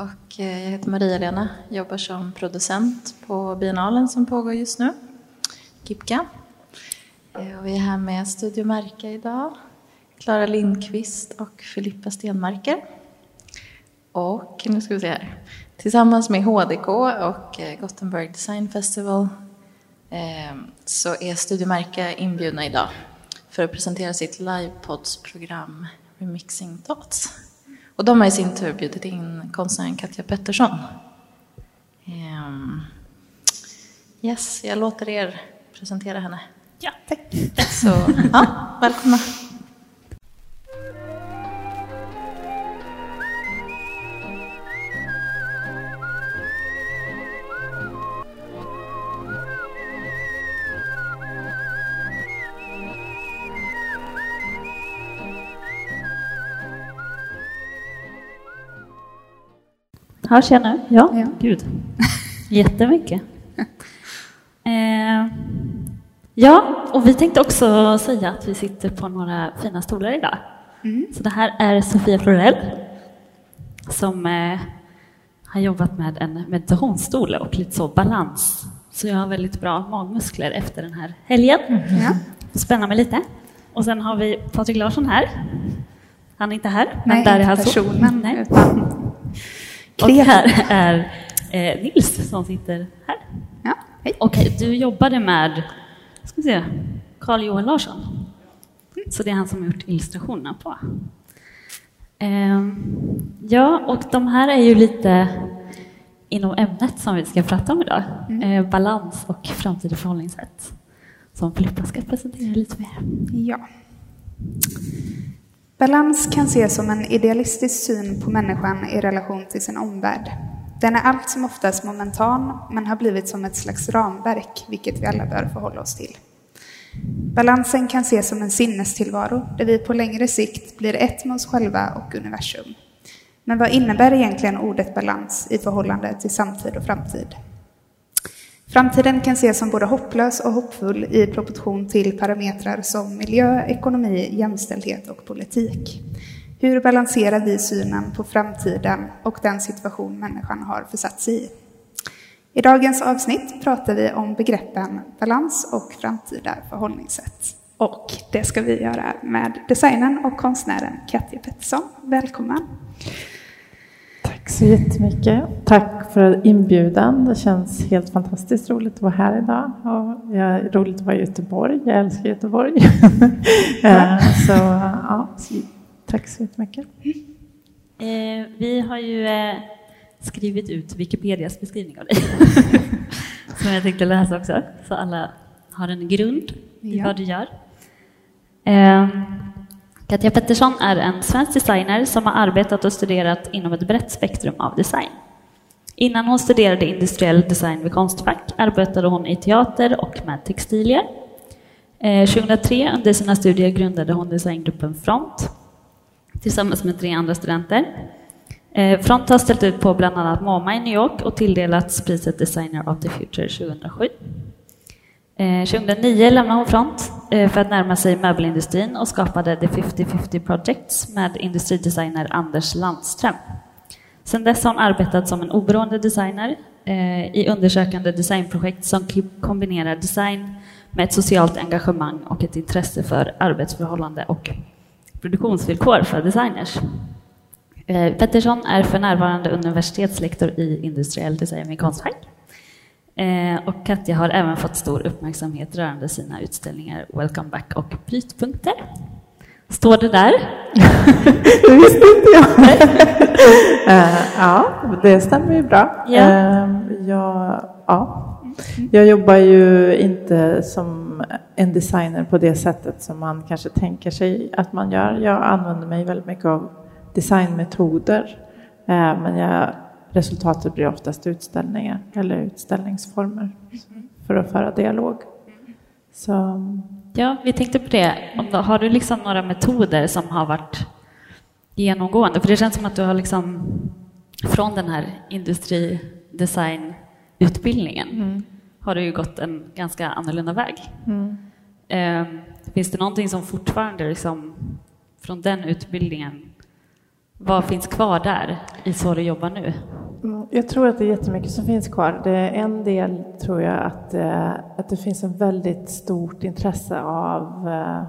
och eh, jag heter Maria-Lena, jobbar som producent på biennalen som pågår just nu, Kipka. Eh, och vi är här med Studio Märka idag, Klara Lindqvist och Filippa Stenmarker. Och nu ska vi se här, tillsammans med HDK och eh, Gothenburg Design Festival så är Studio Märka inbjudna idag för att presentera sitt livepodsprogram Remixing Thoughts. Och de har i sin tur bjudit in konstnären Katja Pettersson. Um, yes, jag låter er presentera henne. Ja, tack. Så, ja, välkomna. Hörs jag nu? Ja, ja. gud. Jättemycket. Eh, ja, och vi tänkte också säga att vi sitter på några fina stolar idag. Mm. Så det här är Sofia Florell som eh, har jobbat med en meditationsstol och lite så balans. Så jag har väldigt bra magmuskler efter den här helgen. Mm. Ja. Spänna mig lite. Och sen har vi Patrik Larsson här. Han är inte här, men Nej, där är han personen. Nej. Och här är eh, Nils som sitter här. Ja, hej. Och du jobbade med ska se, Carl Johan Larsson. Så det är han som har gjort illustrationerna på. Eh, ja, och de här är ju lite inom ämnet som vi ska prata om idag. Mm. Eh, balans och framtida förhållningssätt. Som Filippa ska presentera lite mer. Ja. Balans kan ses som en idealistisk syn på människan i relation till sin omvärld. Den är allt som oftast momentan, men har blivit som ett slags ramverk, vilket vi alla bör förhålla oss till. Balansen kan ses som en sinnestillvaro, där vi på längre sikt blir ett med oss själva och universum. Men vad innebär egentligen ordet balans i förhållande till samtid och framtid? Framtiden kan ses som både hopplös och hoppfull i proportion till parametrar som miljö, ekonomi, jämställdhet och politik. Hur balanserar vi synen på framtiden och den situation människan har försatt sig i? I dagens avsnitt pratar vi om begreppen balans och framtida förhållningssätt. Och det ska vi göra med designern och konstnären Katja Pettersson. Välkommen! Tack så jättemycket. Tack för inbjudan. Det känns helt fantastiskt roligt att vara här idag. Och är roligt att vara i Göteborg. Jag älskar Göteborg. Eh, så, ja, så, tack så jättemycket. Eh, vi har ju eh, skrivit ut Wikipedias beskrivning av dig. Som jag tänkte läsa också, så alla har en grund i ja. vad du gör. Eh, Katja Pettersson är en svensk designer som har arbetat och studerat inom ett brett spektrum av design. Innan hon studerade industriell design vid Konstfack arbetade hon i teater och med textilier. Eh, 2003 under sina studier grundade hon designgruppen Front tillsammans med tre andra studenter. Eh, Front har ställt ut på bland annat MoMA i New York och tilldelats priset Designer of the Future 2007. Eh, 2009 lämnade hon Front eh, för att närma sig möbelindustrin och skapade The 50-50 Projects med industridesigner Anders Landström. Sedan dess har hon arbetat som en oberoende designer eh, i undersökande designprojekt som kombinerar design med ett socialt engagemang och ett intresse för arbetsförhållande och produktionsvillkor för designers. Pettersson är för närvarande universitetslektor i industriell design vid Konstfack Eh, och Katja har även fått stor uppmärksamhet rörande sina utställningar Welcome Back och Brytpunkter. Står det där? det visste inte jag. uh, ja, det stämmer ju bra. Yeah. Uh, jag, ja. jag jobbar ju inte som en designer på det sättet som man kanske tänker sig att man gör. Jag använder mig väldigt mycket av designmetoder. Men jag resultatet blir oftast utställningar eller utställningsformer för att föra dialog. Så. Ja, vi tänkte på det. Har du liksom några metoder som har varit genomgående? För det känns som att du har liksom från den här industridesignutbildningen mm. har du ju gått en ganska annorlunda väg. Mm. Eh, finns det någonting som fortfarande liksom, från den utbildningen vad finns kvar där i så du jobbar nu? Mm, jag tror att det är jättemycket som finns kvar. Det är en del tror jag att, eh, att det finns en väldigt stort intresse av, eh,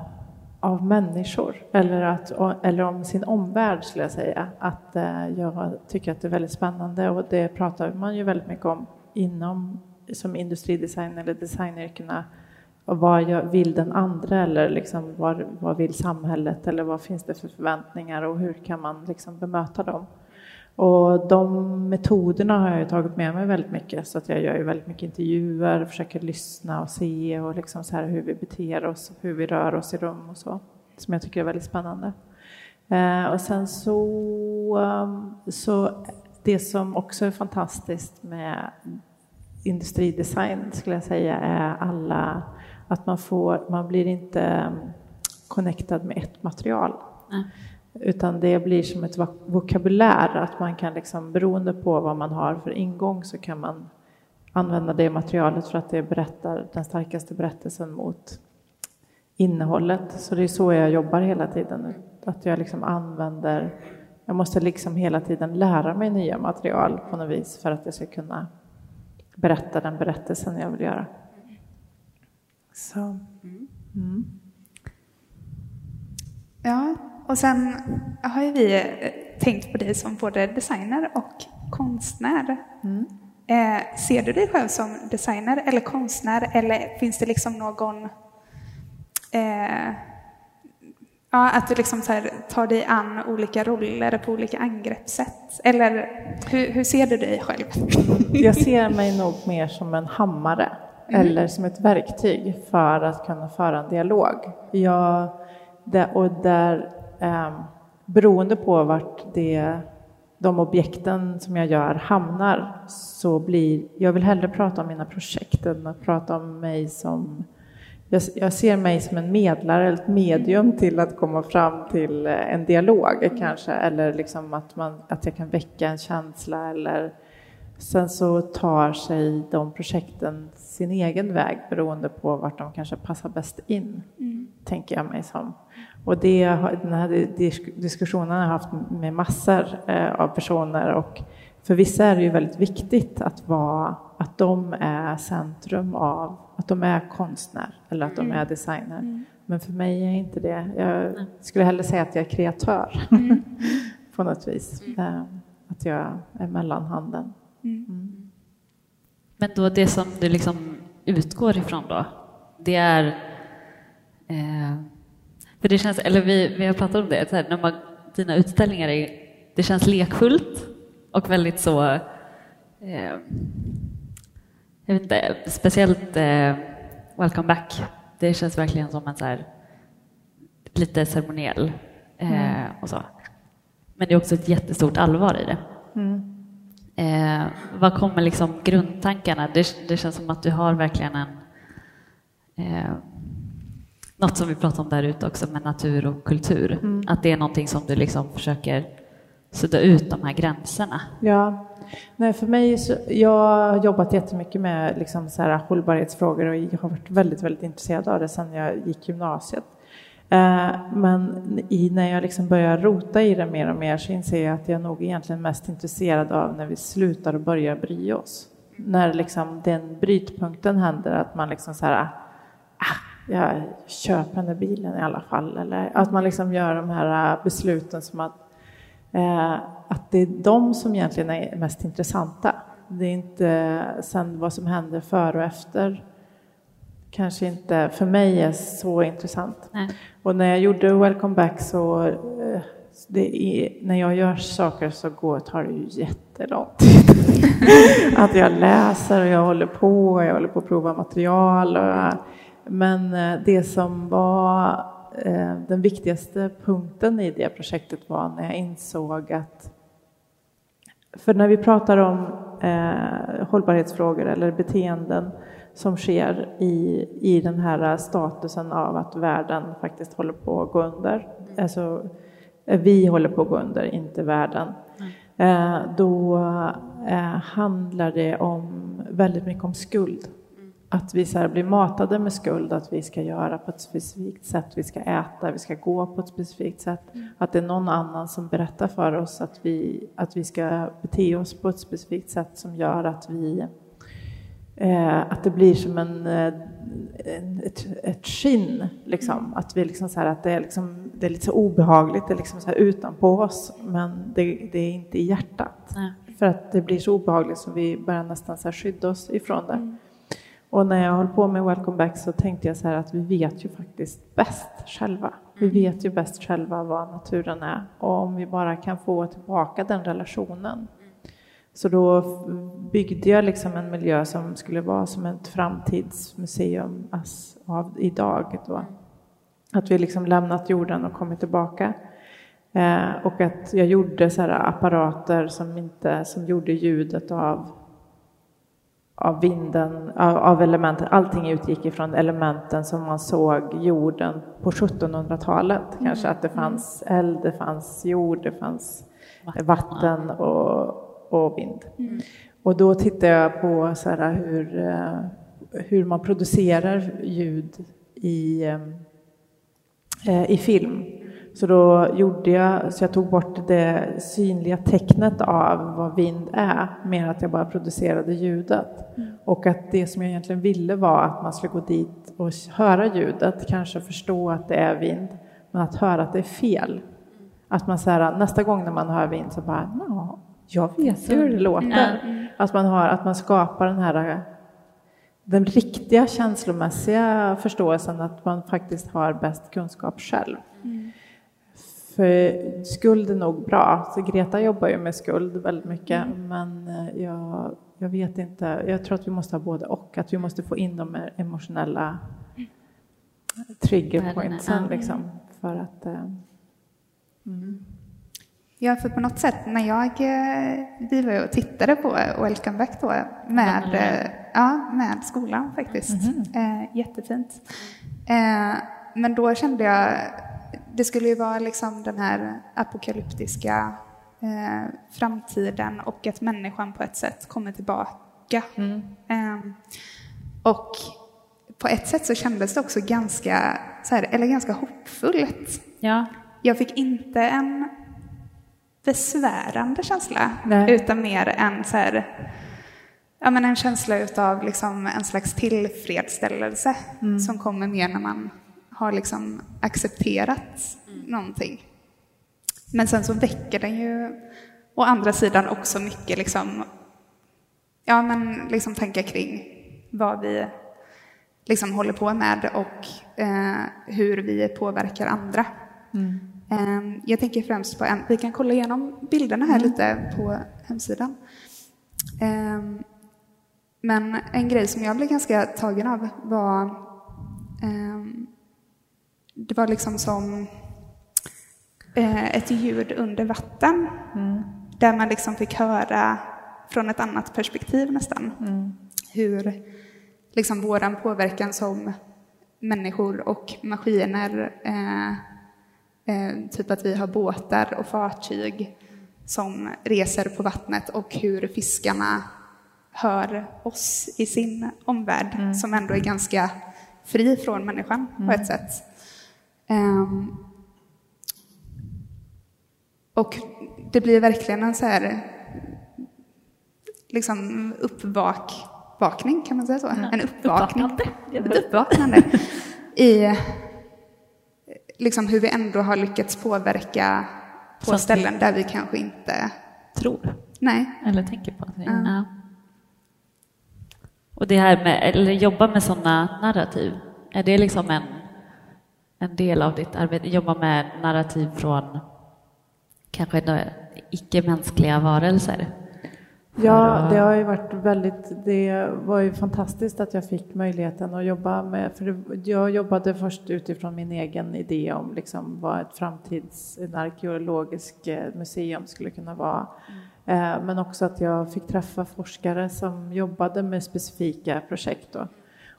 av människor eller, att, eller om sin omvärld skulle jag säga. Att eh, jag tycker att det är väldigt spännande och det pratar man ju väldigt mycket om inom som industridesign eller designyrkena vad vill den andra eller liksom vad, vad vill samhället eller vad finns det för förväntningar och hur kan man liksom bemöta dem? Och de metoderna har jag tagit med mig väldigt mycket så att jag gör ju väldigt mycket intervjuer, försöker lyssna och se och liksom så här hur vi beter oss, hur vi rör oss i rum och så, som jag tycker är väldigt spännande. Eh, och sen så, ehm, så det som också är fantastiskt med industridesign skulle jag säga är alla att man, får, man blir inte um, connectad med ett material. Mm. Utan det blir som ett vokabulär, att man kan liksom, beroende på vad man har för ingång så kan man använda det materialet för att det berättar den starkaste berättelsen mot innehållet. Så det är så jag jobbar hela tiden, att jag liksom använder, jag måste liksom hela tiden lära mig nya material på något vis för att jag ska kunna berätta den berättelsen jag vill göra. Så. Mm. Ja, och sen har ju vi eh, tänkt på dig som både designer och konstnär. Mm. Eh, ser du dig själv som designer eller konstnär eller finns det liksom någon eh, Ja, att du liksom så tar dig an olika roller på olika angreppssätt. Eller hur, hur, ser du dig själv? Jag ser mig nog mer som en hammare mm. eller som ett verktyg för att kunna föra en dialog. Jag, och där, eh, beroende på vart det, de objekten som jag gör hamnar så blir, jag vill hellre prata om mina projekt än att prata om mig som jag, jag, ser mig som en medlare, ett medium till att komma fram till eh, en dialog kanske, eller liksom att, man, att jag kan väcka en känsla eller sen så tar sig de projekten sin egen väg beroende på vart de kanske passar bäst in, mm. tänker jag mig som. Och det, den här diskussionen har jag haft med massor eh, av personer och för vissa är det ju väldigt viktigt att, vara, att de är centrum av, att de är konstnär eller att de är mm. designer. Mm. Men för mig är inte det. Jag skulle hellre säga att jag är kreatör mm. på något vis. Mm. Eh, att jag är mellanhanden. Mm. Men då det som du liksom utgår ifrån då, det är eh, för det känns, eller vi, vi har pratat om det, här, när man, dina utställningar är, det känns lekfullt och väldigt så, eh, jag vet inte, speciellt eh, Welcome Back. Det känns verkligen som en så här, lite ceremoniell eh, mm. och så. Men det är också ett jättestort allvar i det. Mm. Eh, vad kommer liksom grundtankarna? Det, det, känns som att du har verkligen en eh, något som vi pratade om där ute också med natur och kultur. Mm. Att det är någonting som du liksom försöker sudda ut de här gränserna. Ja, Nej, för mig så, jag har jobbat jättemycket med liksom så här hållbarhetsfrågor och jag har varit väldigt, väldigt intresserad av det sedan jag gick gymnasiet. Eh, men i, när jag liksom börjar rota i det mer och mer så inser jag att jag nog egentligen mest intresserad av när vi slutar och börjar bry oss. När liksom den brytpunkten händer att man liksom så här, ah, ah jag köper den där bilen i alla fall. Eller att man liksom gör de här eh, besluten som att, eh, att det är de som egentligen är mest intressanta. Det är inte sen vad som händer före och efter kanske inte för mig är så intressant. Nej. Och när jag gjorde Welcome Back så eh, är, när jag gör saker så går, tar det ju jättelång tid. att jag läser och jag håller på, och jag håller på att prova material. Och, men eh, det som var eh, den viktigaste punkten i det projektet var när jag insåg att för när vi pratar om eh, hållbarhetsfrågor eller beteenden som sker i, i den här statusen av att världen faktiskt håller på att gå under. Alltså, vi håller på att gå under, inte världen. Mm. då handlar det om väldigt mycket om skuld. att vi så blir matade med skuld, att vi ska göra på ett specifikt sätt, vi ska äta, vi ska gå på ett specifikt sätt. Mm. Att det är någon annan som berättar för oss att vi, att vi ska bete oss på ett specifikt sätt som gör att vi eh, att det blir som en, eh, en ett, ett skinn, liksom. Att, vi liksom så här, att det, är liksom, det är lite så obehagligt, det är liksom så här utanpå oss, men det, det är inte i hjärtat. Mm. För att det blir så obehagligt så vi börjar nästan så skydda oss ifrån det. Mm. Och när jag höll på med Welcome Back så tänkte jag så här att vi vet ju faktiskt bäst själva. Vi mm. vet ju bäst själva vad naturen är och om vi bara kan få tillbaka den relationen. Så då byggde jag liksom en miljö som skulle vara som ett framtidsmuseum av idag. Då. Att vi liksom lämnat jorden och kommit tillbaka. Eh, och att jag gjorde så apparater som, inte, som gjorde ljudet av av vinden, av, av elementen. Allting utgick ifrån elementen som man såg jorden på 1700-talet. Mm. Kanske att det fanns eld, det fanns jord, det fanns vatten, vatten och, och vind. Mm. Och då tittade jag på så här, hur, eh, hur man producerar ljud i, eh, eh, i film. Så då gjorde jag, så jag tog bort det synliga tecknet av vad vind är, mer att jag bara producerade ljudet. Mm. Och att det som jag egentligen ville var att man skulle gå dit och höra ljudet, kanske förstå att det är vind, men att höra att det är fel. Att man så här, nästa gång när man hör vind så bara, ja, jag vet ju hur det låter. Mm. Att, man har, att man skapar den här den riktiga känslomässiga förståelsen att man faktiskt har bäst kunskap själv. Mm. För skuld är nog bra. Så Greta jobbar ju med skuld väldigt mycket, mm. men eh, jag, jag vet inte. Jag tror att vi måste ha både och. Att vi måste få in de emotionella triggerpointsen liksom, för att... Eh, mm. Ja, för på något sätt när jag, eh, vi var och tittade på Welcome Back då med, mm. ja, med skolan faktiskt. Mm. jättefint. men då kände jag det skulle ju vara liksom den här apokalyptiska eh, framtiden och att människan på ett sätt kommer tillbaka. Mm. Eh, och på ett sätt så kändes det också ganska, så här, eller ganska hoppfullt. Ja. Jag fick inte en besvärande känsla, Nej. utan mer en, så här, ja, men en känsla av liksom en slags tillfredsställelse mm. som kommer mer när man har liksom accepterat mm. någonting. Men sen så väcker den ju å andra sidan också mycket liksom, ja, men liksom tankar kring vad vi liksom håller på med och eh, hur vi påverkar andra. Mm. Eh, jag tänker främst på en, vi kan kolla igenom bilderna här mm. lite på hemsidan. Eh, men en grej som jag blev ganska tagen av var ehm, det var liksom som eh, ett ljud under vatten. Mm. Där man liksom fick höra från ett annat perspektiv nästan. Mm. Hur liksom våran påverkan som människor och maskiner, eh, eh, typ att vi har båtar och fartyg som reser på vattnet och hur fiskarna hör oss i sin omvärld mm. som ändå är ganska fri från människan på ett mm. sätt. Um, och det blir verkligen en så här liksom uppvakning, kan man säga så? Ja. En uppvakning. Uppvaknande. Ett uppvaknande i liksom hur vi ändå har lyckats påverka på så ställen där vi kanske inte tror. Nej. Eller tänker på. Det. Ja. Ja. Och det här med, eller jobba med sådana narrativ, är det liksom en en del av ditt arbete, jobba med narrativ från kanske icke-mänskliga varelser? Ja, det har ju varit väldigt, det var ju fantastiskt att jag fick möjligheten att jobba med, för jag jobbade först utifrån min egen idé om liksom vad ett framtids, en arkeologisk eh, museum skulle kunna vara. Mm. Men också att jag fick träffa forskare som jobbade med specifika projekt. Då.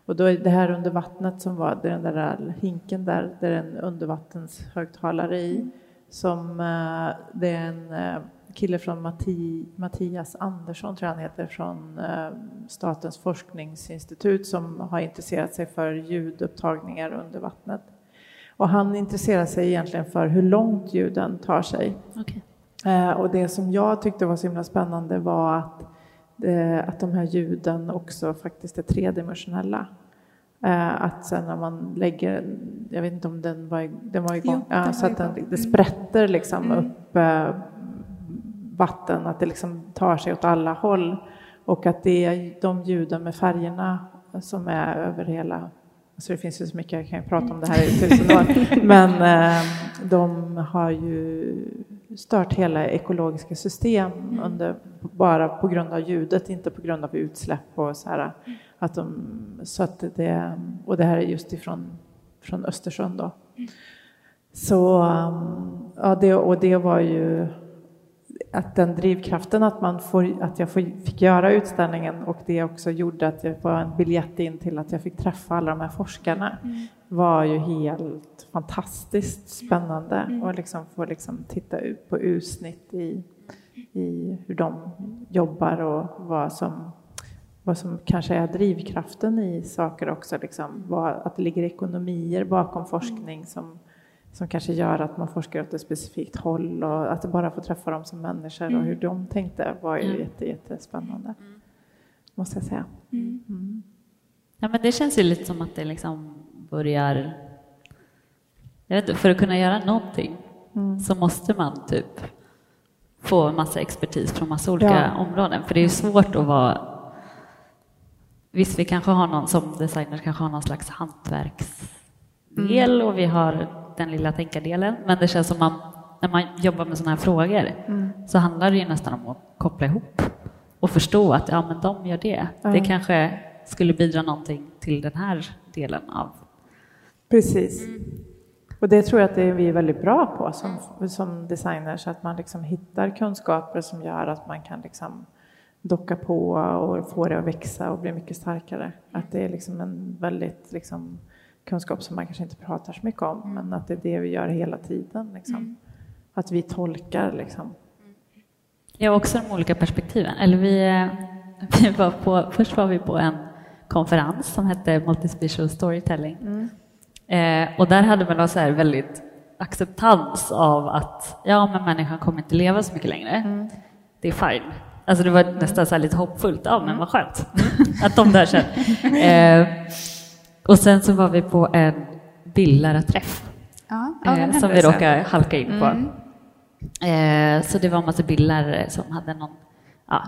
Och då är det här under vattnet som var den där hinken där, där är en undervattenshögtalare i. Som, eh, det, är en, eh, kille från Matti, Mattias Andersson, tror jag han heter, från eh, Statens forskningsinstitut som har intresserat sig för ljudupptagningar under vattnet. Och han intresserar sig egentligen för hur långt ljuden tar sig. Okay. Eh, och det som jag tyckte var så himla spännande var att, eh, att de här ljuden också faktiskt är tredimensionella. Att sen när man lägger, jag vet inte om den var, den var igång, jo, ja, så att den, det sprätter liksom mm. upp vatten, att det liksom tar sig åt alla håll. Och att det är de ljuden med färgerna som är över hela Alltså det finns ju så mycket, jag kan ju prata om det här i tusen år. Men eh, de har ju stört hela ekologiska system mm. under, bara på grund av ljudet, inte på grund av utsläpp och så här. Att de, så att det, och det här är just ifrån från Östersjön då. Så, ja, det, och det var ju att den drivkraften att, man får, att jag fick göra utställningen och det också gjorde att jag var en biljett in till att jag fick träffa alla de här forskarna mm. var ju helt fantastiskt spännande mm. och liksom få liksom titta ut på utsnitt i, i hur de jobbar och vad som, vad som kanske är drivkraften i saker också, liksom, vad, att det ligger ekonomier bakom forskning som som kanske gör att man forskar åt ett specifikt håll och att bara få träffa dem som människor mm. och hur de tänkte var ju mm. jätte, jättespännande. Mm. Måste jag säga. Mm. mm. Ja, men det känns ju lite som att det liksom börjar... Jag vet inte, för att kunna göra någonting mm. så måste man typ få massa expertis från massa olika ja. områden. För det är ju svårt att vara... Visst, vi kanske har någon som designer kanske har någon slags hantverksdel och vi har den lilla tänkardelen, men det känns som att när man jobbar med sådana här frågor mm. så handlar det ju nästan om att koppla ihop och förstå att ja, men de gör det. Mm. Det kanske skulle bidra någonting till den här delen av... Precis. Och det tror jag att det är vi är väldigt bra på som, som designers, att man liksom hittar kunskaper som gör att man kan liksom docka på och få det att växa och bli mycket starkare. Att det är liksom en väldigt liksom, kunskap som man kanske inte pratar så mycket om, mm. men att det är det vi gör hela tiden. Liksom. Mm. Att vi tolkar. Liksom. Ja, också de olika perspektiven. Eller vi, eh, vi var på, först var vi på en konferens som hette Multispecial Storytelling. Mm. Eh, och där hade man då så här väldigt acceptans av att ja, men människan kommer inte leva så mycket längre. Mm. Det är fine. Alltså det var nästan så lite hoppfullt. Ja, men vad skönt att de där sen. Eh, och sen så var vi på en bildlärarträff ja, eh, som vi råkade halka in på. Mm. Eh, så det var en massa bildlärare som hade någon, ja,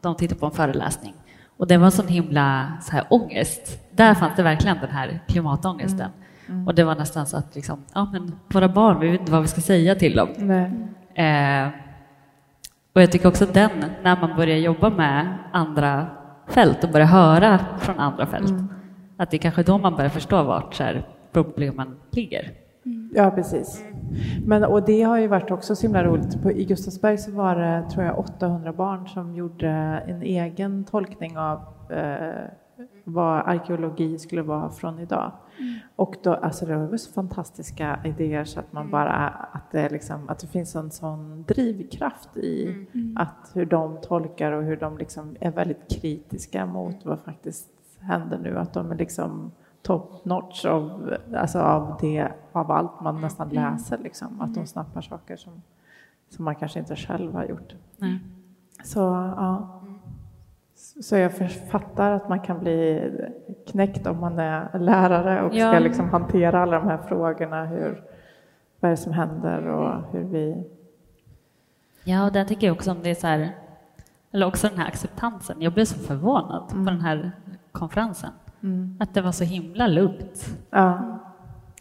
de tittade på en föreläsning och det var sån himla så här, ångest. Där fanns det verkligen den här klimatångesten. Mm. Mm. Och det var nästan så att liksom, ja, men våra barn, vi vet inte vad vi ska säga till dem. Eh, och jag tycker också den, när man börjar jobba med andra fält och börjar höra från andra fält, mm. Att det är kanske då man börjar förstå vart så här, problemen ligger. Mm. Ja, precis. Men, och det har ju varit också så himla roligt. På, I Gustavsberg så var det, tror jag, 800 barn som gjorde en egen tolkning av eh, vad arkeologi skulle vara från idag. Mm. Och då, alltså det var så fantastiska idéer så att man mm. bara, att det, liksom, att det finns en sån drivkraft i mm. att hur de tolkar och hur de liksom är väldigt kritiska mot vad faktiskt händer nu, att de är liksom top notch av, alltså av, det, av allt man nästan mm. läser, liksom. att de snappar saker som, som man kanske inte själv har gjort. Mm. Så, ja. Så jag fattar att man kan bli knäckt om man är lärare och ja. ska liksom hantera alla de här frågorna. Hur, vad är det som händer och hur vi... Ja, och där tycker jag också om det är så här, eller också den här acceptansen. Jag blev så förvånad mm. på den här konferensen. Mm. Att det var så himla lugnt. Ja.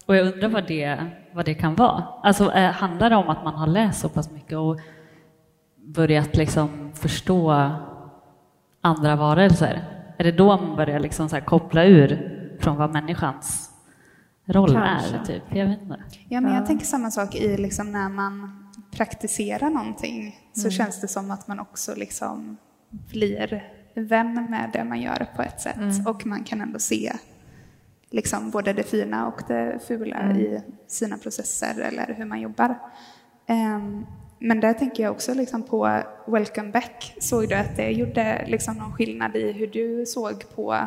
Och jag undrar vad det, vad det kan vara. Alltså, eh, handlar det om att man har läst så pass mycket och börjat liksom förstå andra varelser? Är det då man börjar liksom så koppla ur från vad människans roll Kanske. är? Typ? Jag vet inte. Ja, men jag tänker samma sak i liksom när man praktiserar någonting så mm. känns det som att man också liksom blir vän med det man gör på ett sätt. Mm. Och man kan ändå se liksom både det fina och det fula mm. i sina processer eller hur man jobbar. Um, men där tänker jag också liksom på Welcome Back. Såg du att det gjorde liksom någon skillnad i hur du såg på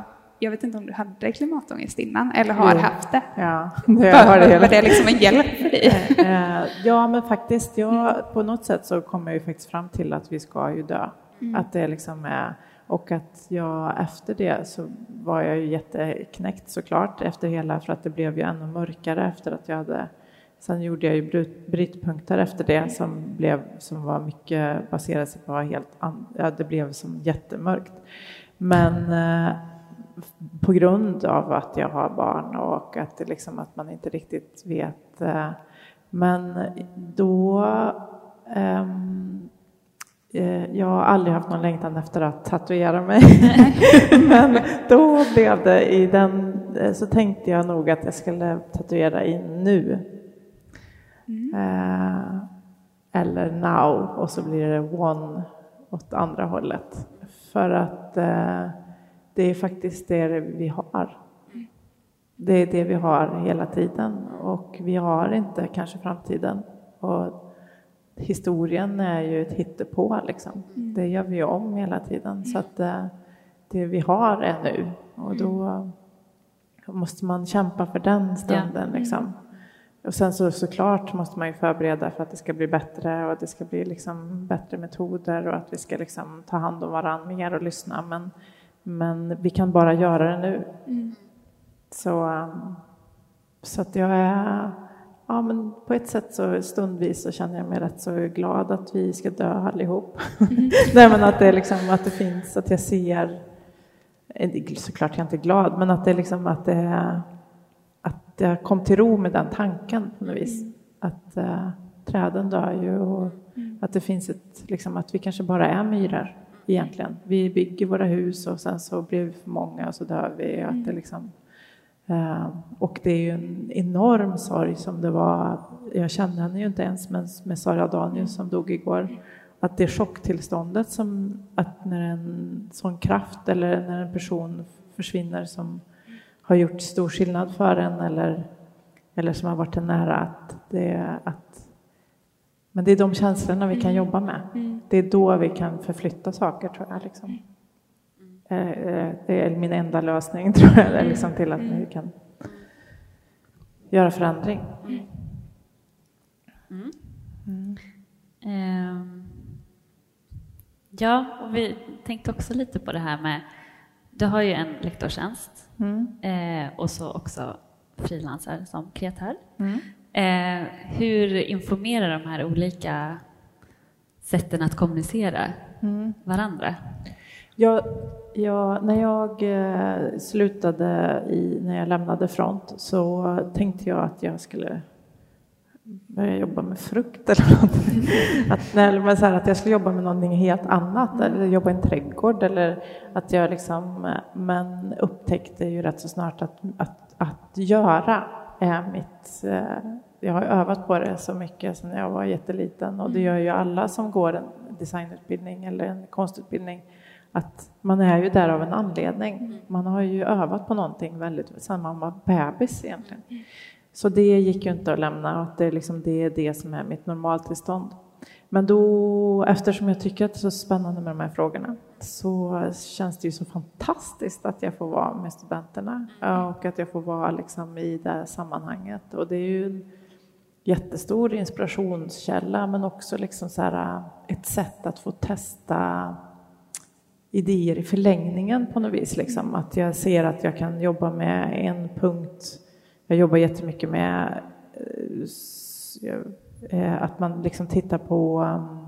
jag vet inte om du hade klimatångest innan eller har jo. haft det? Ja, det har det Var det liksom en hjälp för dig? Eh, ja, men faktiskt, jag, på något sätt så kommer jag ju faktiskt fram till att vi ska ju dö. Mm. Att det liksom är, och att jag efter det så var jag ju jätteknäckt såklart efter hela, för att det blev ju ännu mörkare efter att jag hade Sen gjorde jag ju brytpunkter efter det som, blev, som var mycket baserade sig på helt ja, det blev som jättemörkt. Men eh, på grund av att jag har barn och att, det liksom, att man inte riktigt vet. Eh, men då eh, jag har aldrig haft någon längtan efter att tatuera mig. Men då blev det i den, så tänkte jag nog att jag skulle tatuera in nu. Mm. Eh, eller now och så blir det one åt andra hållet. För att eh, det är faktiskt det vi har. Det är det vi har hela tiden och vi har inte kanske framtiden. Och historien är ju ett hittepå liksom. Mm. Det gör vi om hela tiden så att det, det vi har är nu och då måste man kämpa för den stunden liksom. Och sen så såklart måste man ju förbereda för att det ska bli bättre och att det ska bli liksom bättre metoder och att vi ska liksom ta hand om varandra mer och lyssna. Men men vi kan bara göra det nu. Mm. Så, um, så att jag är, ja men på ett sätt så stundvis så känner jag mig rätt så glad att vi ska dö allihop. Mm. Nej men att det liksom, att det finns, att jag ser, såklart jag är inte glad, men att det liksom, att det, att jag kom till ro med den tanken på något vis. Mm. Att uh, träden dör ju och mm. att det finns ett, liksom att vi kanske bara är myror egentligen. Vi bygger våra hus och sen så blir vi för många och så dör vi. Och, att det mm. liksom, eh, och det är ju en enorm sorg som det var. Jag kände henne ju inte ens, men med Sara Danius som dog igår. Att det chocktillståndet som att när en sån kraft eller när en person försvinner som har gjort stor skillnad för en eller, eller som har varit en nära, att det, att men det är de känslorna vi kan mm. jobba med. Mm. Det är då vi kan förflytta saker, tror jag. Liksom. Eh, eh, det är min enda lösning, tror jag, liksom till att vi kan göra förändring. Mm. Mm. Um, ja, och vi tänkte också lite på det här med, du har ju en lektorstjänst mm. eh, och så också frilansar som kreatör. Mm. Eh, hur informerar de här olika sätten att kommunicera mm. varandra? Jag, jag, när jag eh, slutade, i, när jag lämnade Front, så tänkte jag att jag skulle börja jobba med frukt eller någonting. Att, nej, så här, att jag skulle jobba med någonting helt annat, eller jobba i en trädgård. Eller att jag liksom, men upptäckte ju rätt så snart att, att, att göra är mitt... Eh, jag har övat på det så mycket sedan jag var jätteliten och det mm. gör ju alla som går en designutbildning eller en konstutbildning att man är ju där av en anledning. Mm. Man har ju övat på någonting väldigt sedan man var bebis egentligen. Mm. Så det gick ju inte att lämna och det är, liksom, det är det som är mitt normaltillstånd. Men då, eftersom jag tycker att det är så spännande med de här frågorna så känns det ju så fantastiskt att jag får vara med studenterna och att jag får vara liksom i det här sammanhanget. Och det är ju en jättestor inspirationskälla men också liksom så här, ett sätt att få testa idéer i förlängningen på något vis. Liksom. Att jag ser att jag kan jobba med en punkt. Jag jobbar jättemycket med eh, Eh, att man liksom tittar på... Um,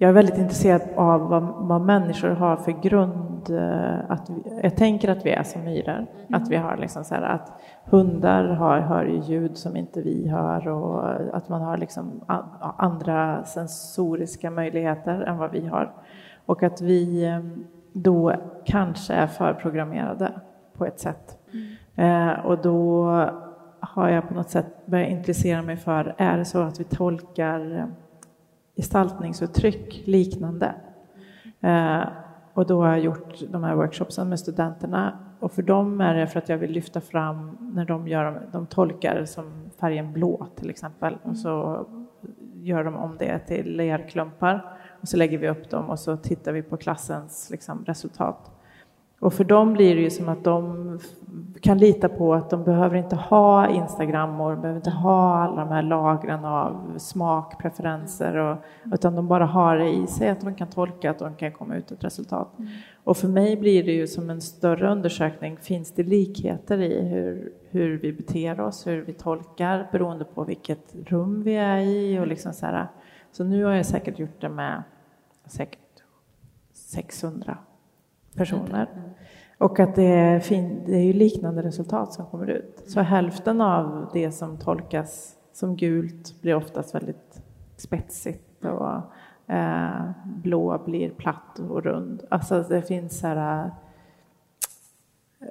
jag är väldigt intresserad av vad, vad människor har för grund. Uh, att jag tänker att vi är som myror. Mm. Att vi har liksom så här, att hundar har, hör ljud som inte vi hör och att man har liksom andra sensoriska möjligheter än vad vi har. Och att vi um, då kanske är förprogrammerade på ett sätt. Mm. Eh, och då har jag på något sätt börjat intressera mig för, är det så att vi tolkar eh, gestaltningsuttryck liknande? Eh, och då har jag gjort de här workshopsen med studenterna och för dem är det för att jag vill lyfta fram när de, gör, de tolkar som färgen blå till exempel och så gör de om det till lerklumpar och så lägger vi upp dem och så tittar vi på klassens liksom, resultat. Och för dem blir det ju som att de kan lita på att de behöver inte ha Instagram och de behöver inte ha alla de här lagren av smak, preferenser, och, utan de bara har det i sig att de kan tolka att de kan komma ut ett resultat. Mm. Och för mig blir det ju som en större undersökning, finns det likheter i hur, hur vi beter oss, hur vi tolkar beroende på vilket rum vi är i och liksom så här. Så nu har jag säkert gjort det med säkert 600 personer. Och att det är, fin, det är ju liknande resultat som kommer ut. Så hälften av det som tolkas som gult blir oftast väldigt spetsigt och eh, blå blir platt och rund. Alltså det finns så här...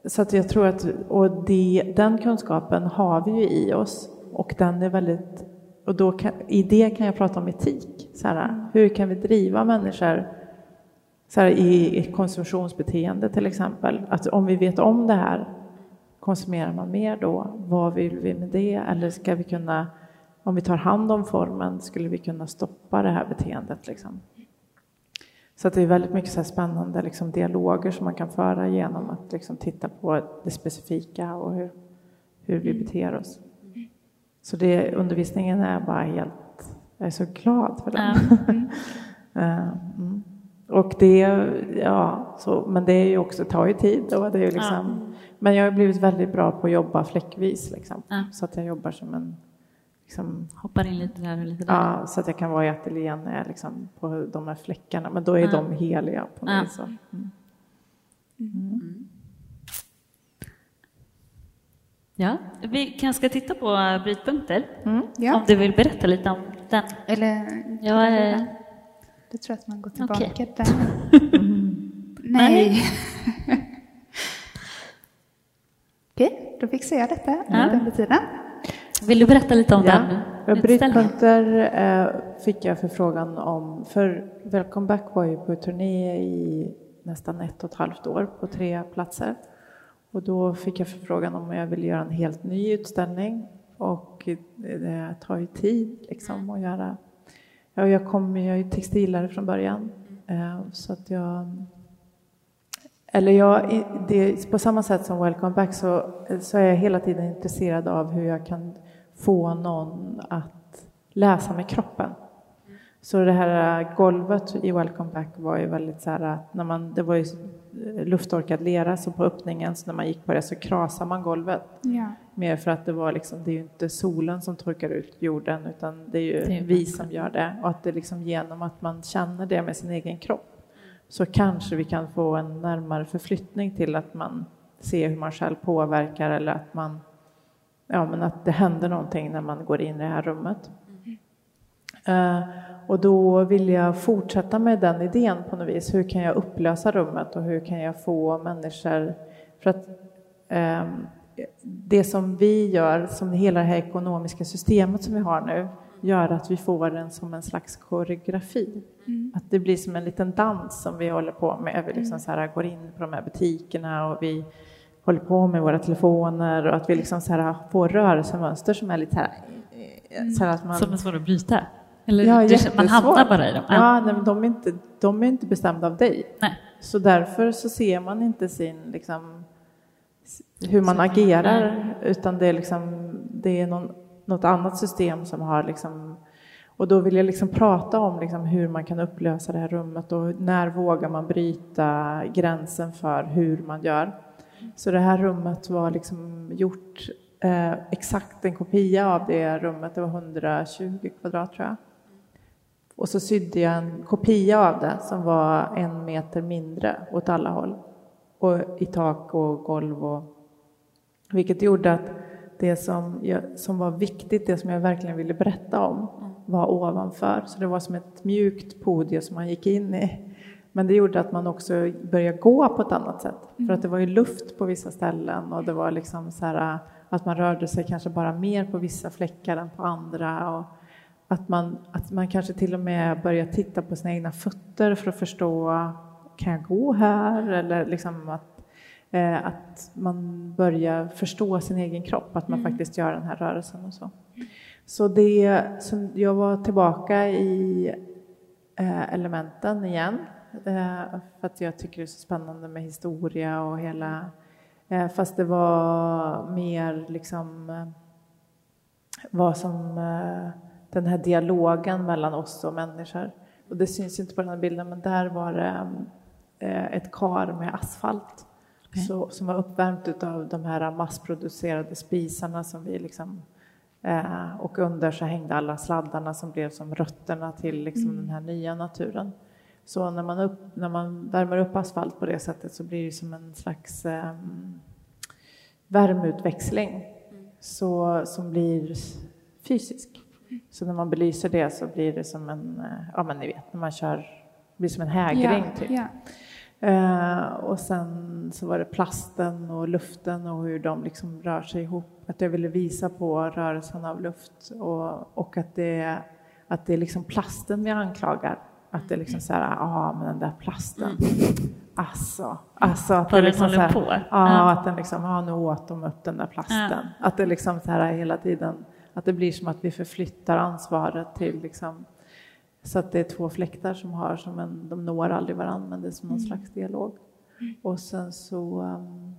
Så att jag tror att, och det, den kunskapen har vi ju i oss och den är väldigt, och då kan, i det kan jag prata om etik. Så här, hur kan vi driva människor så här, i konsumtionsbeteende till exempel. Att om vi vet om det här, konsumerar man mer då? Vad vill vi med det? Eller ska vi kunna, om vi tar hand om formen, skulle vi kunna stoppa det här beteendet? Liksom? Så det är väldigt mycket så spännande liksom, dialoger som man kan föra genom att liksom, titta på det specifika och hur, hur vi beter oss. Så det, undervisningen är bara helt... Jag är så glad för den. mm. Och det, ja, så, men det är ju också, tar ju tid. Och det är liksom, ja. Men jag har blivit väldigt bra på att jobba fläckvis. Liksom. Ja. Så att jag jobbar som en... Liksom, Hoppar in lite där och lite där. Ja, så att jag kan vara i ateljén när jag liksom, på de här fläckarna. Men då är ja. de heliga på något vis. Mm. Mm. Mm. Ja, vi kanske ska titta på brytpunkter. Mm. Ja. Om du vill berätta lite om den. Eller, ja, äh, det tror att man går tillbaka okay. där. Mm. Nej. Okej, okay, då fixar jag detta ja. under tiden. Vill du berätta lite om ja. den Brytpunkter eh, fick jag förfrågan om, för Welcome Back var ju på turné i nästan ett och ett halvt år på tre platser. Och då fick jag förfrågan om jag ville göra en helt ny utställning och eh, det tar ju tid liksom att göra Ja, jag kom, jag är textilare från början. Eh, så att jag... Eller jag, det, på samma sätt som Welcome Back så, så är jag hela tiden intresserad av hur jag kan få någon att läsa med kroppen. Så det här eh, golvet i Welcome Back var ju väldigt så här att när man, det var ju lufttorkad lera så på öppningen så när man gick på det så krasade man golvet. Ja. Mer för att det var liksom, det är ju inte solen som torkar ut jorden utan det är ju det är vi som gör det. Och att det liksom genom att man känner det med sin egen kropp så kanske vi kan få en närmare förflyttning till att man ser hur man själv påverkar eller att man ja, men att det händer någonting när man går in i det här rummet. Uh, och då vill jag fortsätta med den idén på något vis. Hur kan jag upplösa rummet och hur kan jag få människor... För att um, det som vi gör, som hela det här ekonomiska systemet som vi har nu, gör att vi får den som en slags koreografi. Mm. Att det blir som en liten dans som vi håller på med. Vi liksom så här går in på de här butikerna och vi håller på med våra telefoner och att vi liksom så här får rörelsemönster som är lite här... Så här att man, som är svåra att bryta? Eller ja, man hamnar bara i dem? Ja, nej, de, är inte, de är inte bestämda av dig. Nej. Så därför så ser man inte sin, liksom, hur man agerar, utan det är, liksom, det är någon, något annat system som har liksom, och då vill jag liksom prata om liksom hur man kan upplösa det här rummet och när vågar man bryta gränsen för hur man gör. Så det här rummet var liksom gjort eh, exakt en kopia av det rummet, det var 120 kvadrat tror jag. Och så sydde jag en kopia av det som var en meter mindre åt alla håll. Och i tak och golv och vilket gjorde att det som, jag, som var viktigt, det som jag verkligen ville berätta om, var ovanför. Så det var som ett mjukt podium som man gick in i. Men det gjorde att man också började gå på ett annat sätt. För att det var ju luft på vissa ställen och det var liksom så här att man rörde sig kanske bara mer på vissa fläckar än på andra. Och, att man, att man kanske till och med börjar titta på sina egna fötter för att förstå, kan jag gå här? Eller liksom att, eh, att man börjar förstå sin egen kropp, att man mm. faktiskt gör den här rörelsen och så. Så det, så jag var tillbaka i eh, elementen igen. Eh, för att jag tycker det är så spännande med historia och hela... Eh, fast det var mer liksom eh, vad som... Den här dialogen mellan oss och människor. Och det syns inte på den här bilden, men där var det eh, ett kar med asfalt okay. så, som var uppvärmt av de här massproducerade spisarna som vi liksom Eh, och under så hängde alla sladdarna som blev som rötterna till liksom mm. den här nya naturen. Så när man, upp, när man värmer upp asfalt på det sättet så blir det som en slags eh, värmeutväxling mm. så, som blir fysisk. Så när man belyser det så blir det som en, eh, ja men ni vet, när man kör, det blir som en hägring yeah, typ. Yeah. Eh, och sen så var det plasten och luften och hur de liksom rör sig ihop. Att jag ville visa på rörelsen av luft och, och att det, att det är liksom plasten vi anklagar. Att det är liksom så här, ja men den där plasten. Alltså, alltså att det liksom så här. Ja, ja, att den liksom, ja nu åt de upp den där plasten. Ja. Att det liksom så här hela tiden, att det blir som att vi förflyttar ansvaret till liksom så att det är två fläktar som har som en, de når aldrig varandra men det är som någon mm. slags dialog. Mm. Och sen så um,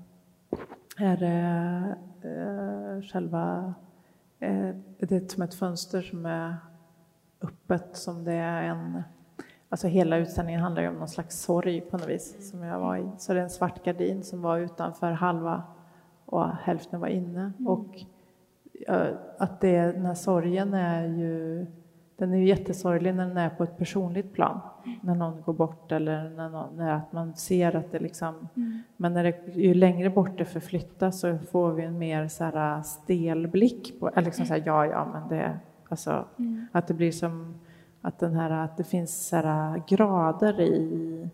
är det uh, själva, uh, det är som ett fönster som är öppet som det är en Alltså hela utställningen handlar ju om någon slags sorg på något vis mm. som jag var i. Så det är en svart gardin som var utanför halva och hälften var inne. Mm. Och att det, den här sorgen är ju den är ju jättesorglig när den är på ett personligt plan. När någon går bort eller när, någon, när att man ser att det liksom... Mm. Men när det, ju längre bort det förflyttas så får vi en mer så här äh, stel blick på... Eller liksom så här, ja, ja, men det... Alltså, mm. att det blir som att, den här, att det finns så här äh, grader i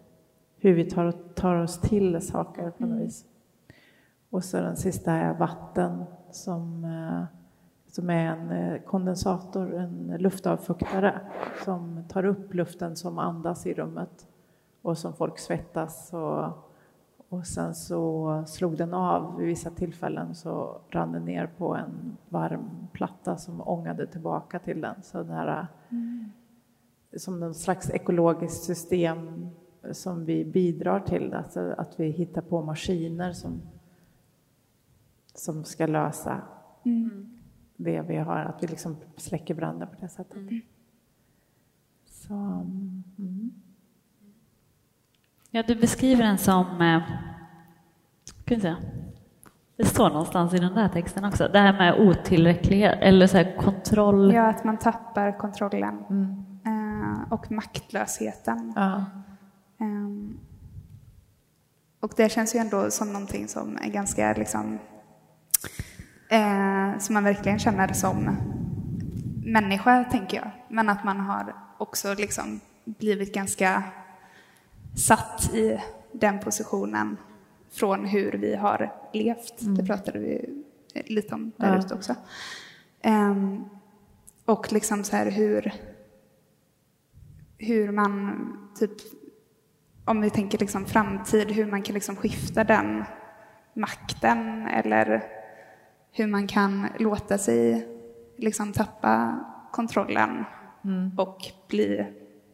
hur vi tar, tar oss till saker på något mm. vis. Och så den sista är vatten som eh, som är en eh, kondensator, en luftavfuktare som tar upp luften som andas i rummet och som folk svettas och, och sen så slog den av vid vissa tillfällen så rann den ner på en varm platta som ångade tillbaka till den. Så den här, mm. Som någon slags ekologiskt system som vi bidrar till, alltså att vi hittar på maskiner som, som ska lösa mm det vi har, att vi liksom släcker branden på det sättet. Mm. Så, mm. Ja, du beskriver den som... Eh, kan säga, det står någonstans i den där texten också, det här med otillräcklighet eller så kontroll. Ja, att man tappar kontrollen mm. eh, och maktlösheten. Ja. Eh, och det känns ju ändå som någonting som är ganska liksom, eh, som man verkligen känner som människa, tänker jag. Men att man har också liksom blivit ganska satt i den positionen från hur vi har levt. Mm. Det pratade vi lite om där ute också. Um, och liksom så här hur, hur man, typ, om vi tänker liksom framtid, hur man kan liksom skifta den makten eller hur man kan låta sig liksom tappa kontrollen mm. och bli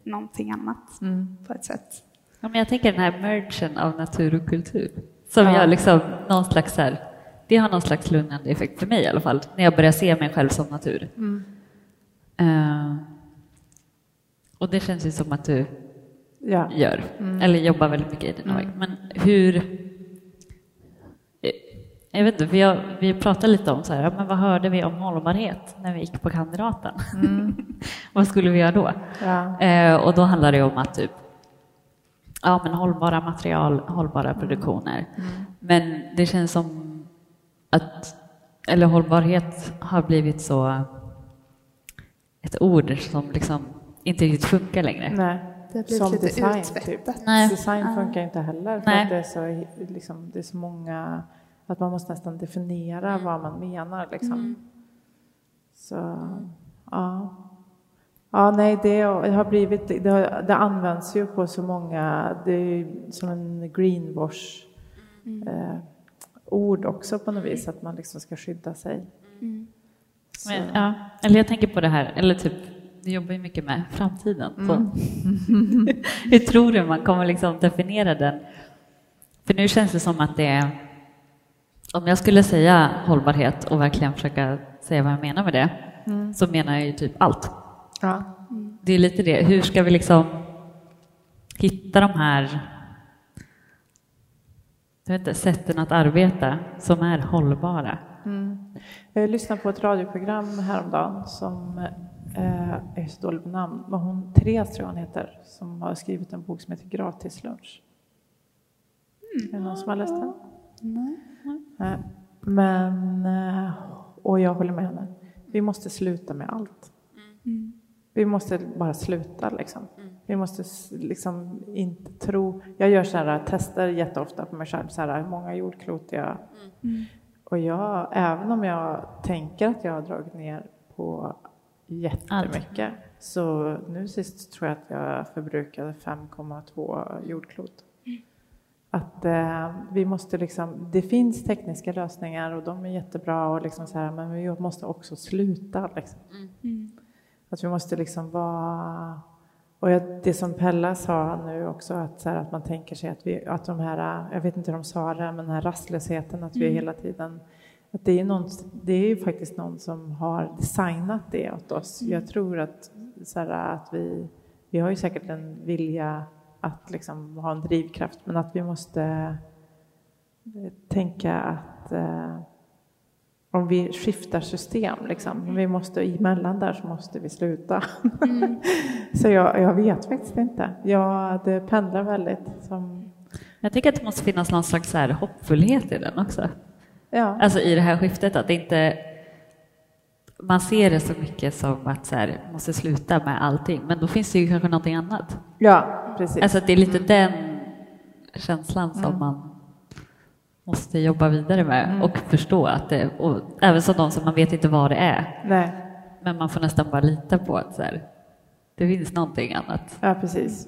någonting annat mm. på ett sätt. Ja, men jag tänker den här mergen av natur och kultur som ja. jag liksom någon slags här, det har någon slags lugnande effekt för mig i alla fall när jag börjar se mig själv som natur. Mm. Uh, och det känns ju som att du ja. gör, mm. eller jobbar väldigt mycket i din mm. Men hur jag vet inte, för jag, vi pratade lite om så här, men vad hörde vi om hållbarhet när vi gick på kandidaten? Mm. vad skulle vi göra då? Ja. Eh, och då handlade det om att typ, ja men hållbara material, hållbara mm. produktioner. Mm. Men det känns som att, eller hållbarhet har blivit så ett ord som liksom inte riktigt funkar längre. Nej. Som design, typ. Nej. Design funkar inte heller för Nej. att det är, så, liksom, det är så många att man måste nästan definiera mm. vad man menar. Liksom. Mm. Så, ja. Ja, nej, det har blivit, det, har, det används ju på så många, det är som en greenwash mm. eh, ord också på något vis, att man liksom ska skydda sig. Mm. Men, ja, eller jag tänker på det här, eller typ, du jobbar ju mycket med framtiden. Så. Mm. Hur tror du man kommer liksom definiera den? För nu känns det som att det är, om jag skulle säga hållbarhet och verkligen försöka säga vad jag menar med det, Mm. så menar jag ju typ allt. Ja. Det är lite det, hur ska vi liksom hitta de här jag vet inte, sätten att arbeta som är hållbara? Mm. Jag lyssnade på ett radioprogram häromdagen som eh, är så dålig på namn, men hon, Therese tror jag hon heter, som har skrivit en bok som heter Gratislunch. Är det någon som har läst den? Nej. Nej. Men, eh, och jag håller med henne. Vi måste sluta med allt. Vi måste bara sluta liksom. Vi måste liksom inte tro. Jag gör så här tester jätteofta på mig själv. Så här, hur många jordklot jag... Och jag, även om jag tänker att jag har dragit ner på jättemycket. Så nu sist tror jag att jag förbrukade 5,2 jordklot. Att eh, vi måste liksom, det finns tekniska lösningar och de är jättebra och liksom så här, men vi måste också sluta. Liksom. Att vi måste liksom vara... Och det som Pella sa nu också, att, så här, att man tänker sig att, vi, att de här, jag vet inte hur de sa det, men den här rastlösheten, att vi hela tiden... Att det, är någon, det är ju faktiskt någon som har designat det åt oss. Jag tror att, så här, att vi... Vi har ju säkert en vilja att liksom ha en drivkraft, men att vi måste eh, tänka att eh, om vi skiftar system, liksom, vi måste emellan där så måste vi sluta. så jag, jag vet faktiskt inte. Jag, det pendlar väldigt. Som, Jag tycker att det måste finnas någon slags så här hoppfullhet i den också. ja. Alltså i det här skiftet, att det inte... Man ser det så mycket som att så här, måste sluta med allting, men då finns det ju kanske någonting annat. ja, precis. Alltså det är lite den känslan som man måste jobba vidare med och förstå att det, och även som de som man vet inte vad det är, Nej, men man får nästan bara lita på att så här, det finns någonting annat. ja, precis.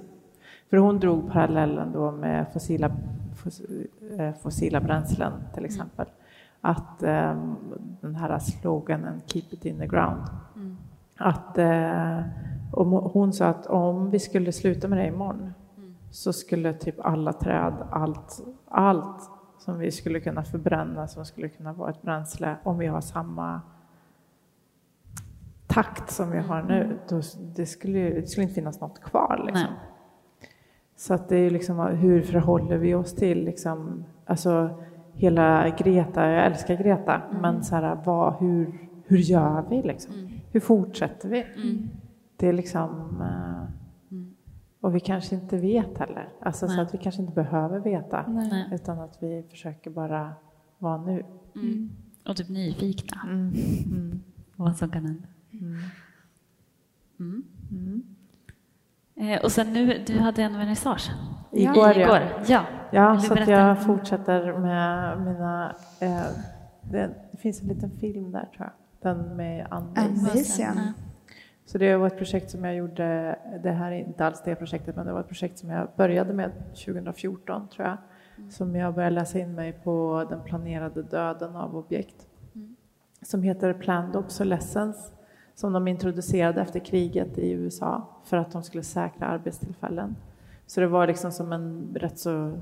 För hon drog parallellen då med fossila, fos, eh, fossila bränslen till exempel. Att eh, den här sloganen Keep it in the ground. Att eh, om, hon sa att om vi skulle sluta med det imorgon så skulle typ alla träd, allt, allt som vi skulle kunna förbränna som skulle kunna vara ett bränsle om vi har samma takt som vi har nu, då, det, skulle, det skulle inte finnas något kvar. Liksom. Så att det är liksom, hur förhåller vi oss till liksom, alltså, hela Greta, jag älskar Greta, men så här, vad, hur, hur gör vi liksom? Hur fortsätter vi? Det är liksom, eh, och vi kanske inte vet heller, alltså, så att vi kanske inte behöver veta, Nej. utan att vi försöker bara vara nu. Och typ nyfikna Mm. Mm. vad som kan hända. Mm. Mm. Mm. Eh, och sen nu, du hade en vernissage. Igår, ja. Igår. Ja. Ja, så att jag fortsätter med mina... Eh, det, det finns en liten film där tror jag, den med Ann-Louise. Ann-Louise, ja. Så det var ett projekt som jag gjorde, det här är inte alls det projektet, men det var ett projekt som jag började med 2014 tror jag. Som jag började läsa in mig på den planerade döden av objekt. Som heter Planned Obsolescence, som de introducerade efter kriget i USA för att de skulle säkra arbetstillfällen. Så det var liksom som en rätt så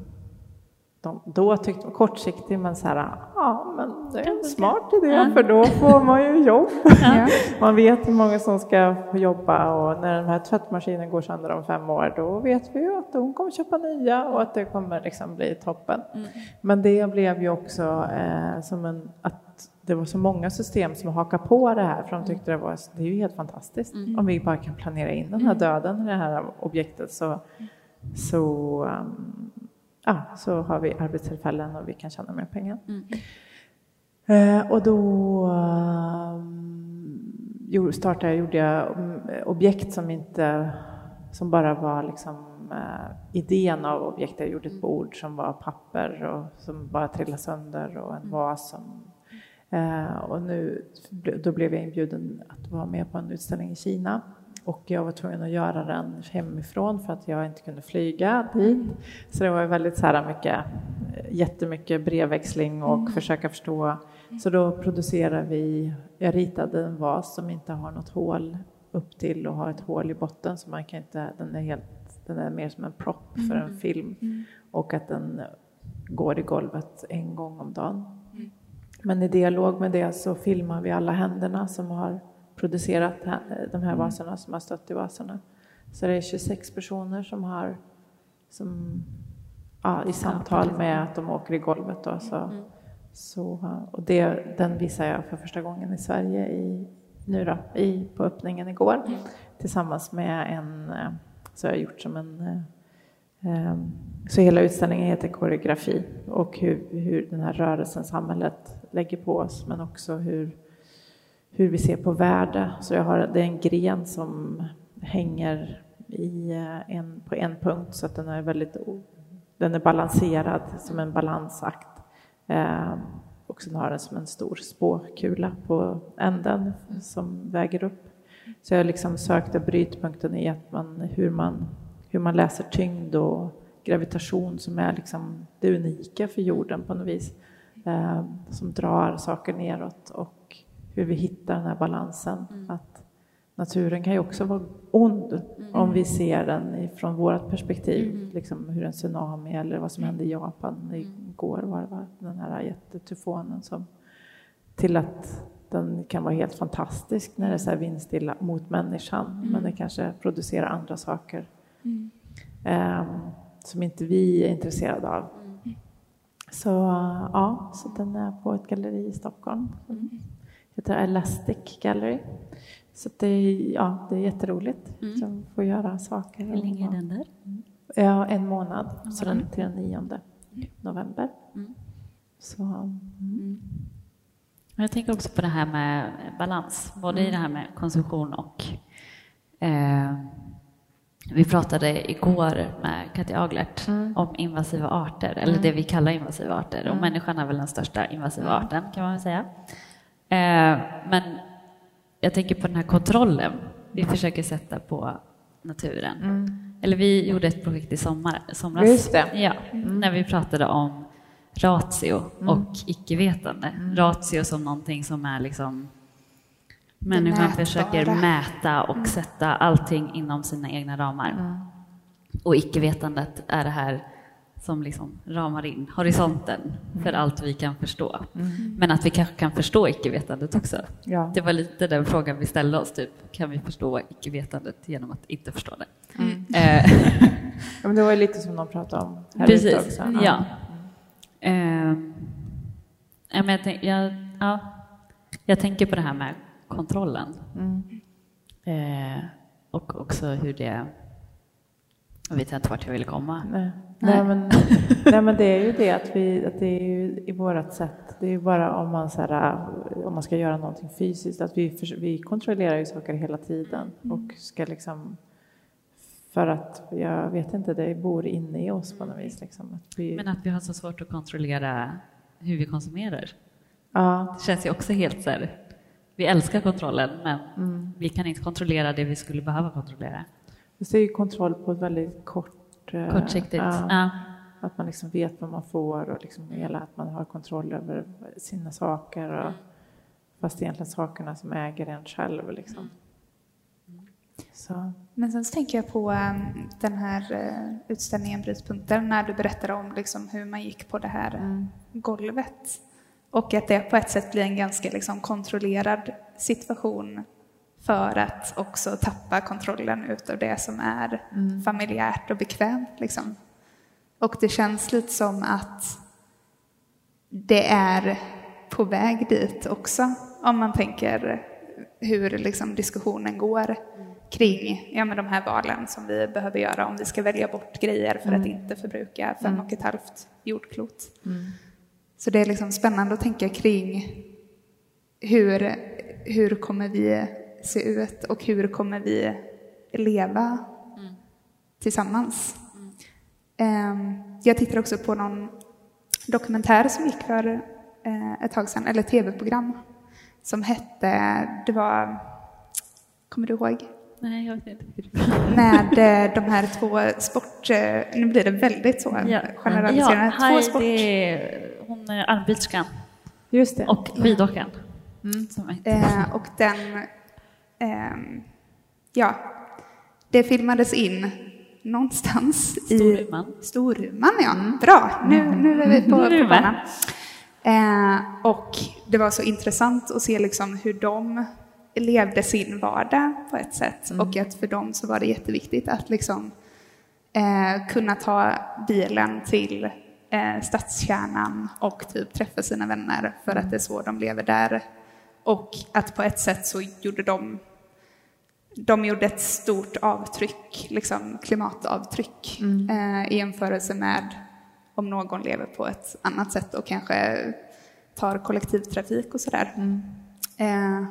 de, då tyckte de kortsiktig, men så här, ja, men det är en smart idé, Ja. för då får man ju jobb. Ja. Man vet hur många som ska få jobba och när den här tvättmaskinen går sönder om fem år, då vet vi ju att de kommer köpa nya och att det kommer liksom bli toppen. Men det blev ju också eh, som en, att det var så många system som hakade på det här, för de tyckte det var, det är ju helt fantastiskt. Om vi bara kan planera in den här döden i det här objektet så, så um, ja, så har vi arbetstillfällen och vi kan tjäna mer pengar. Eh, och då um, startade jag, gjorde jag um, objekt som inte, som bara var liksom eh, idén av objektet. Jag gjorde ett bord som var papper och som bara trillade sönder och en vas som Eh, och nu, då blev jag inbjuden att vara med på en utställning i Kina. Och jag var tvungen att göra den hemifrån för att jag inte kunde flyga. Dit. Så det var väldigt så här mycket, jättemycket brevväxling och försöka förstå. Så då producerar vi, jag ritade en vas som inte har något hål upp till och har ett hål i botten så man kan inte, den är helt, den är mer som en propp för en film. Och att den går i golvet en gång om dagen. Men i dialog med det så filmar vi alla händerna som har producerat de här vaserna, som har stött i vaserna. Så det är 26 personer som har som, ja, i samtal med att de åker i golvet. Då, så, mm. så, och det, den visar jag för första gången i Sverige i, nu då, i, på öppningen igår mm. tillsammans med en, eh, så jag har gjort som en eh, eh, så hela utställningen heter koreografi och hur, hur den här rörelsen samhället lägger på oss men också hur, hur vi ser på värde. Så jag har, det är en gren som hänger i eh, en, på en punkt så att den är väldigt den är balanserad som en balansakt. Eh, och sen har den som en stor spåkula på änden som väger upp. Så jag liksom sökte brytpunkten i att man, hur, man, hur man läser tyngd och gravitation som är liksom det unika för jorden på något vis. Eh, som drar saker neråt och hur vi hittar den här balansen. Mm. Att naturen kan ju också vara ond mm. om vi ser den från vårt perspektiv. Mm. Liksom hur en tsunami eller vad som hände i Japan mm. igår var det var den här jättetyfonen som till att den kan vara helt fantastisk när det är så här vindstilla mot människan mm. men det kanske producerar andra saker um, som inte vi är intresserade av. Mm. Så ja, så den är på ett galleri i Stockholm. Mm. heter Elastic Gallery. Så det är, ja, det är jätteroligt mm. få göra saker. Hur länge är den där? Ja, en månad, mm. så den till den 9 november. Mm. Så, mm. Jag tänker också på det här med balans, både i mm. det här med konsumtion och eh, vi pratade igår med Katja Aglert mm. om invasiva arter, eller mm. det vi kallar invasiva arter. Och människan är väl den största invasiva arten, kan man väl säga. Eh, men jag tänker på den här kontrollen vi försöker sätta på naturen. Mm. Eller vi gjorde ett projekt i sommar, somras, Just det. Ja, mm. när vi pratade om ratio mm. och icke-vetande. Mm. Ratio som någonting som är liksom Människan försöker mäta och mm. sätta allting inom sina egna ramar. Mm. Och icke-vetandet är det här som liksom ramar in horisonten för mm. allt vi kan förstå. Mm. Men att vi kanske kan förstå icke-vetandet också. Ja. Det var lite den frågan vi ställde oss, typ, kan vi förstå icke-vetandet genom att inte förstå det? Mm. Eh. ja, men det var lite som de pratade om här Precis, också. ja. Mm. Uh, jag, tänk, jag, ja, jag tänker på det här med kontrollen. Mm. Uh, och också hur det jag vet inte vart jag ville komma. Nej. Nej. men, nej, men det är ju det att, vi, att det är ju i vårt sätt, det är ju bara om man, så här, om man ska göra någonting fysiskt, att vi, vi kontrollerar ju saker hela tiden mm. och ska liksom för att, jag vet inte, det bor inne i oss på något vis. Liksom, att vi... Men att vi har så svårt att kontrollera hur vi konsumerar. Ja. Det känns ju också helt så här, vi älskar kontrollen men mm. vi kan inte kontrollera det vi skulle behöva kontrollera. Det är ju kontroll på ett väldigt kort... Eh, Kortsiktigt. Ja, ja. Att man liksom vet vad man får och liksom hela att man har kontroll över sina saker. Och, mm. Fast egentligen sakerna som äger en själv. Liksom. Så. Men sen så tänker jag på um, den här uh, utställningen Brytpunkter när du berättade om liksom, hur man gick på det här mm. golvet. Och att det på ett sätt blir en ganska liksom, kontrollerad situation för att också tappa kontrollen utav det som är mm. familjärt och bekvämt. Liksom. Och det känns lite som att det är på väg dit också, om man tänker hur liksom diskussionen går kring ja, men de här valen som vi behöver göra om vi ska välja bort grejer för mm. att inte förbruka fem mm. och ett halvt jordklot. Mm. Så det är liksom spännande att tänka kring hur, hur kommer vi se ut och hur kommer vi leva mm. tillsammans. Mm. Jag tittade också på någon dokumentär som gick för eh, ett tag sedan, eller tv-program, som hette, det var, kommer du ihåg? Nej, jag vet inte. Med eh, de här två sport... Eh, nu blir det väldigt så ja. generaliserande. Ja, två sport... är hon armbryterskan. Just det. Och skidåkaren. Mm. Är- Eh, och den, ehm, ja, det filmades in någonstans i Storuman. Storuman. Ja, bra. Nu, nu är vi på, vi på banan. Eh, och det var så intressant att se liksom hur de levde sin vardag på ett sätt. Och att för dem så var det jätteviktigt att liksom, eh, kunna ta bilen till eh, stadskärnan och typ träffa sina vänner för att det är så de lever där. Och att på ett sätt så gjorde de de gjorde ett stort avtryck, liksom klimatavtryck eh, i jämförelse med om någon lever på ett annat sätt och kanske tar kollektivtrafik och sådär. Eh,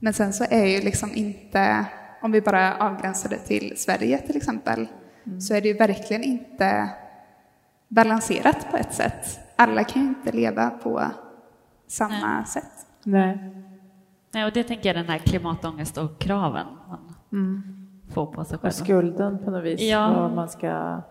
men sen så är ju liksom inte, om vi bara avgränsar det till Sverige till exempel, så är det ju verkligen inte balanserat på ett sätt. Alla kan ju inte leva på samma sätt. Nej. Nej, och det tänker jag den här klimatångest och kraven man får på sig Och själv. skulden på något vis. Ja. Vad man ska,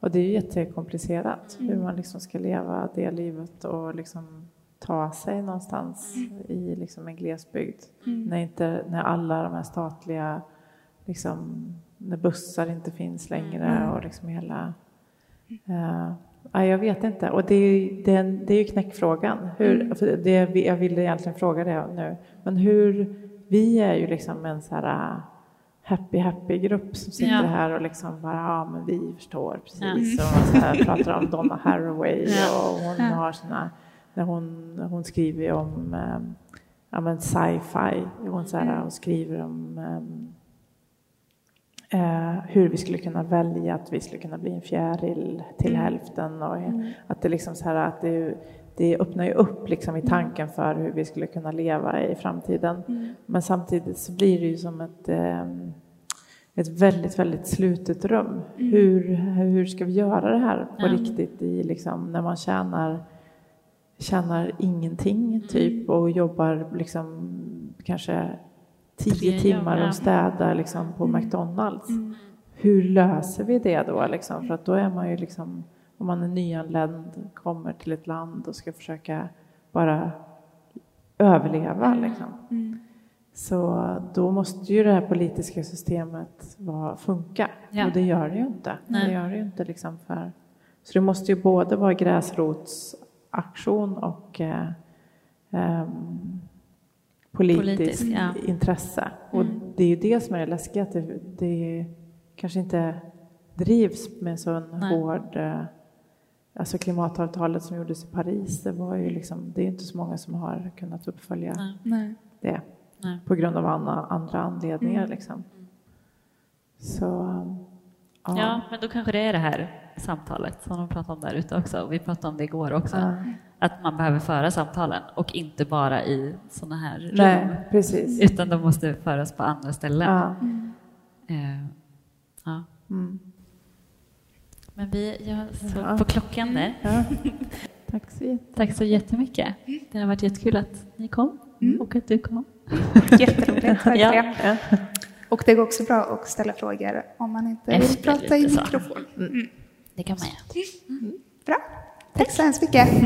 och det är ju jättekomplicerat hur man liksom ska leva det livet och liksom ta sig någonstans i liksom en glesbygd. När, inte, när alla de här statliga, liksom, när bussar inte finns längre och liksom hela... Uh, ja, jag vet inte. Och det är, det det är ju knäckfrågan. Hur, för det, jag ville egentligen fråga det nu. Men hur... Vi är ju liksom en så här äh, happy happy grupp som sitter Ja. här och liksom bara, ja men vi förstår precis. Och så här pratar om Donna Haraway Ja. och hon har sina, när hon, hon skriver om um, ja, men sci-fi. Hon, så här, hon skriver om ehm, eh, hur vi skulle kunna välja att vi skulle kunna bli en fjäril till hälften och att det liksom så här att det, det öppnar ju upp liksom i tanken för hur vi skulle kunna leva i framtiden. Men samtidigt så blir det ju som ett ehm, ett väldigt, väldigt slutet rum. Hur, hur ska vi göra det här på Ja. riktigt i liksom, när man tjänar, tjänar ingenting typ och jobbar liksom kanske tio timmar och städar liksom på McDonalds. Hur löser vi det då? Liksom? För att då är man ju liksom, om man är nyanländ, kommer till ett land och ska försöka bara överleva. Liksom. Så då måste ju det här politiska systemet vara, funka. Ja. Och det gör det ju inte. Nej. Det gör det inte liksom för... Så det måste ju både vara gräsrotsaktion och eh, ehm, politiskt Politisk, ja. Mm. intresse. Och det är ju det som är det läskiga, att det, det kanske inte drivs med så en Nej. hård... Eh, alltså klimatavtalet som gjordes i Paris, det var ju liksom, det är inte så många som har kunnat uppfölja Nej. Nej. det Nej. på grund av andra, andra anledningar. Mm. Liksom. Så, ja. Ja, men då kanske det är det här samtalet som de pratar om där ute också. Vi pratade om det igår också. Ja. Att man behöver föra samtalen och inte bara i sådana här rum. Nej, precis. Utan de måste föras på andra ställen. Ja. Eh, ja. Mm. Men vi, jag såg på klockan där. Tack så jättemycket. Tack så jättemycket. Det har varit jättekul att ni kom och att du kom. Jätteroligt. Ja. Och det går också bra att ställa frågor om man inte vill Efter prata i lite så. mikrofon. Det kan man göra. Bra. Tack så hemskt mycket.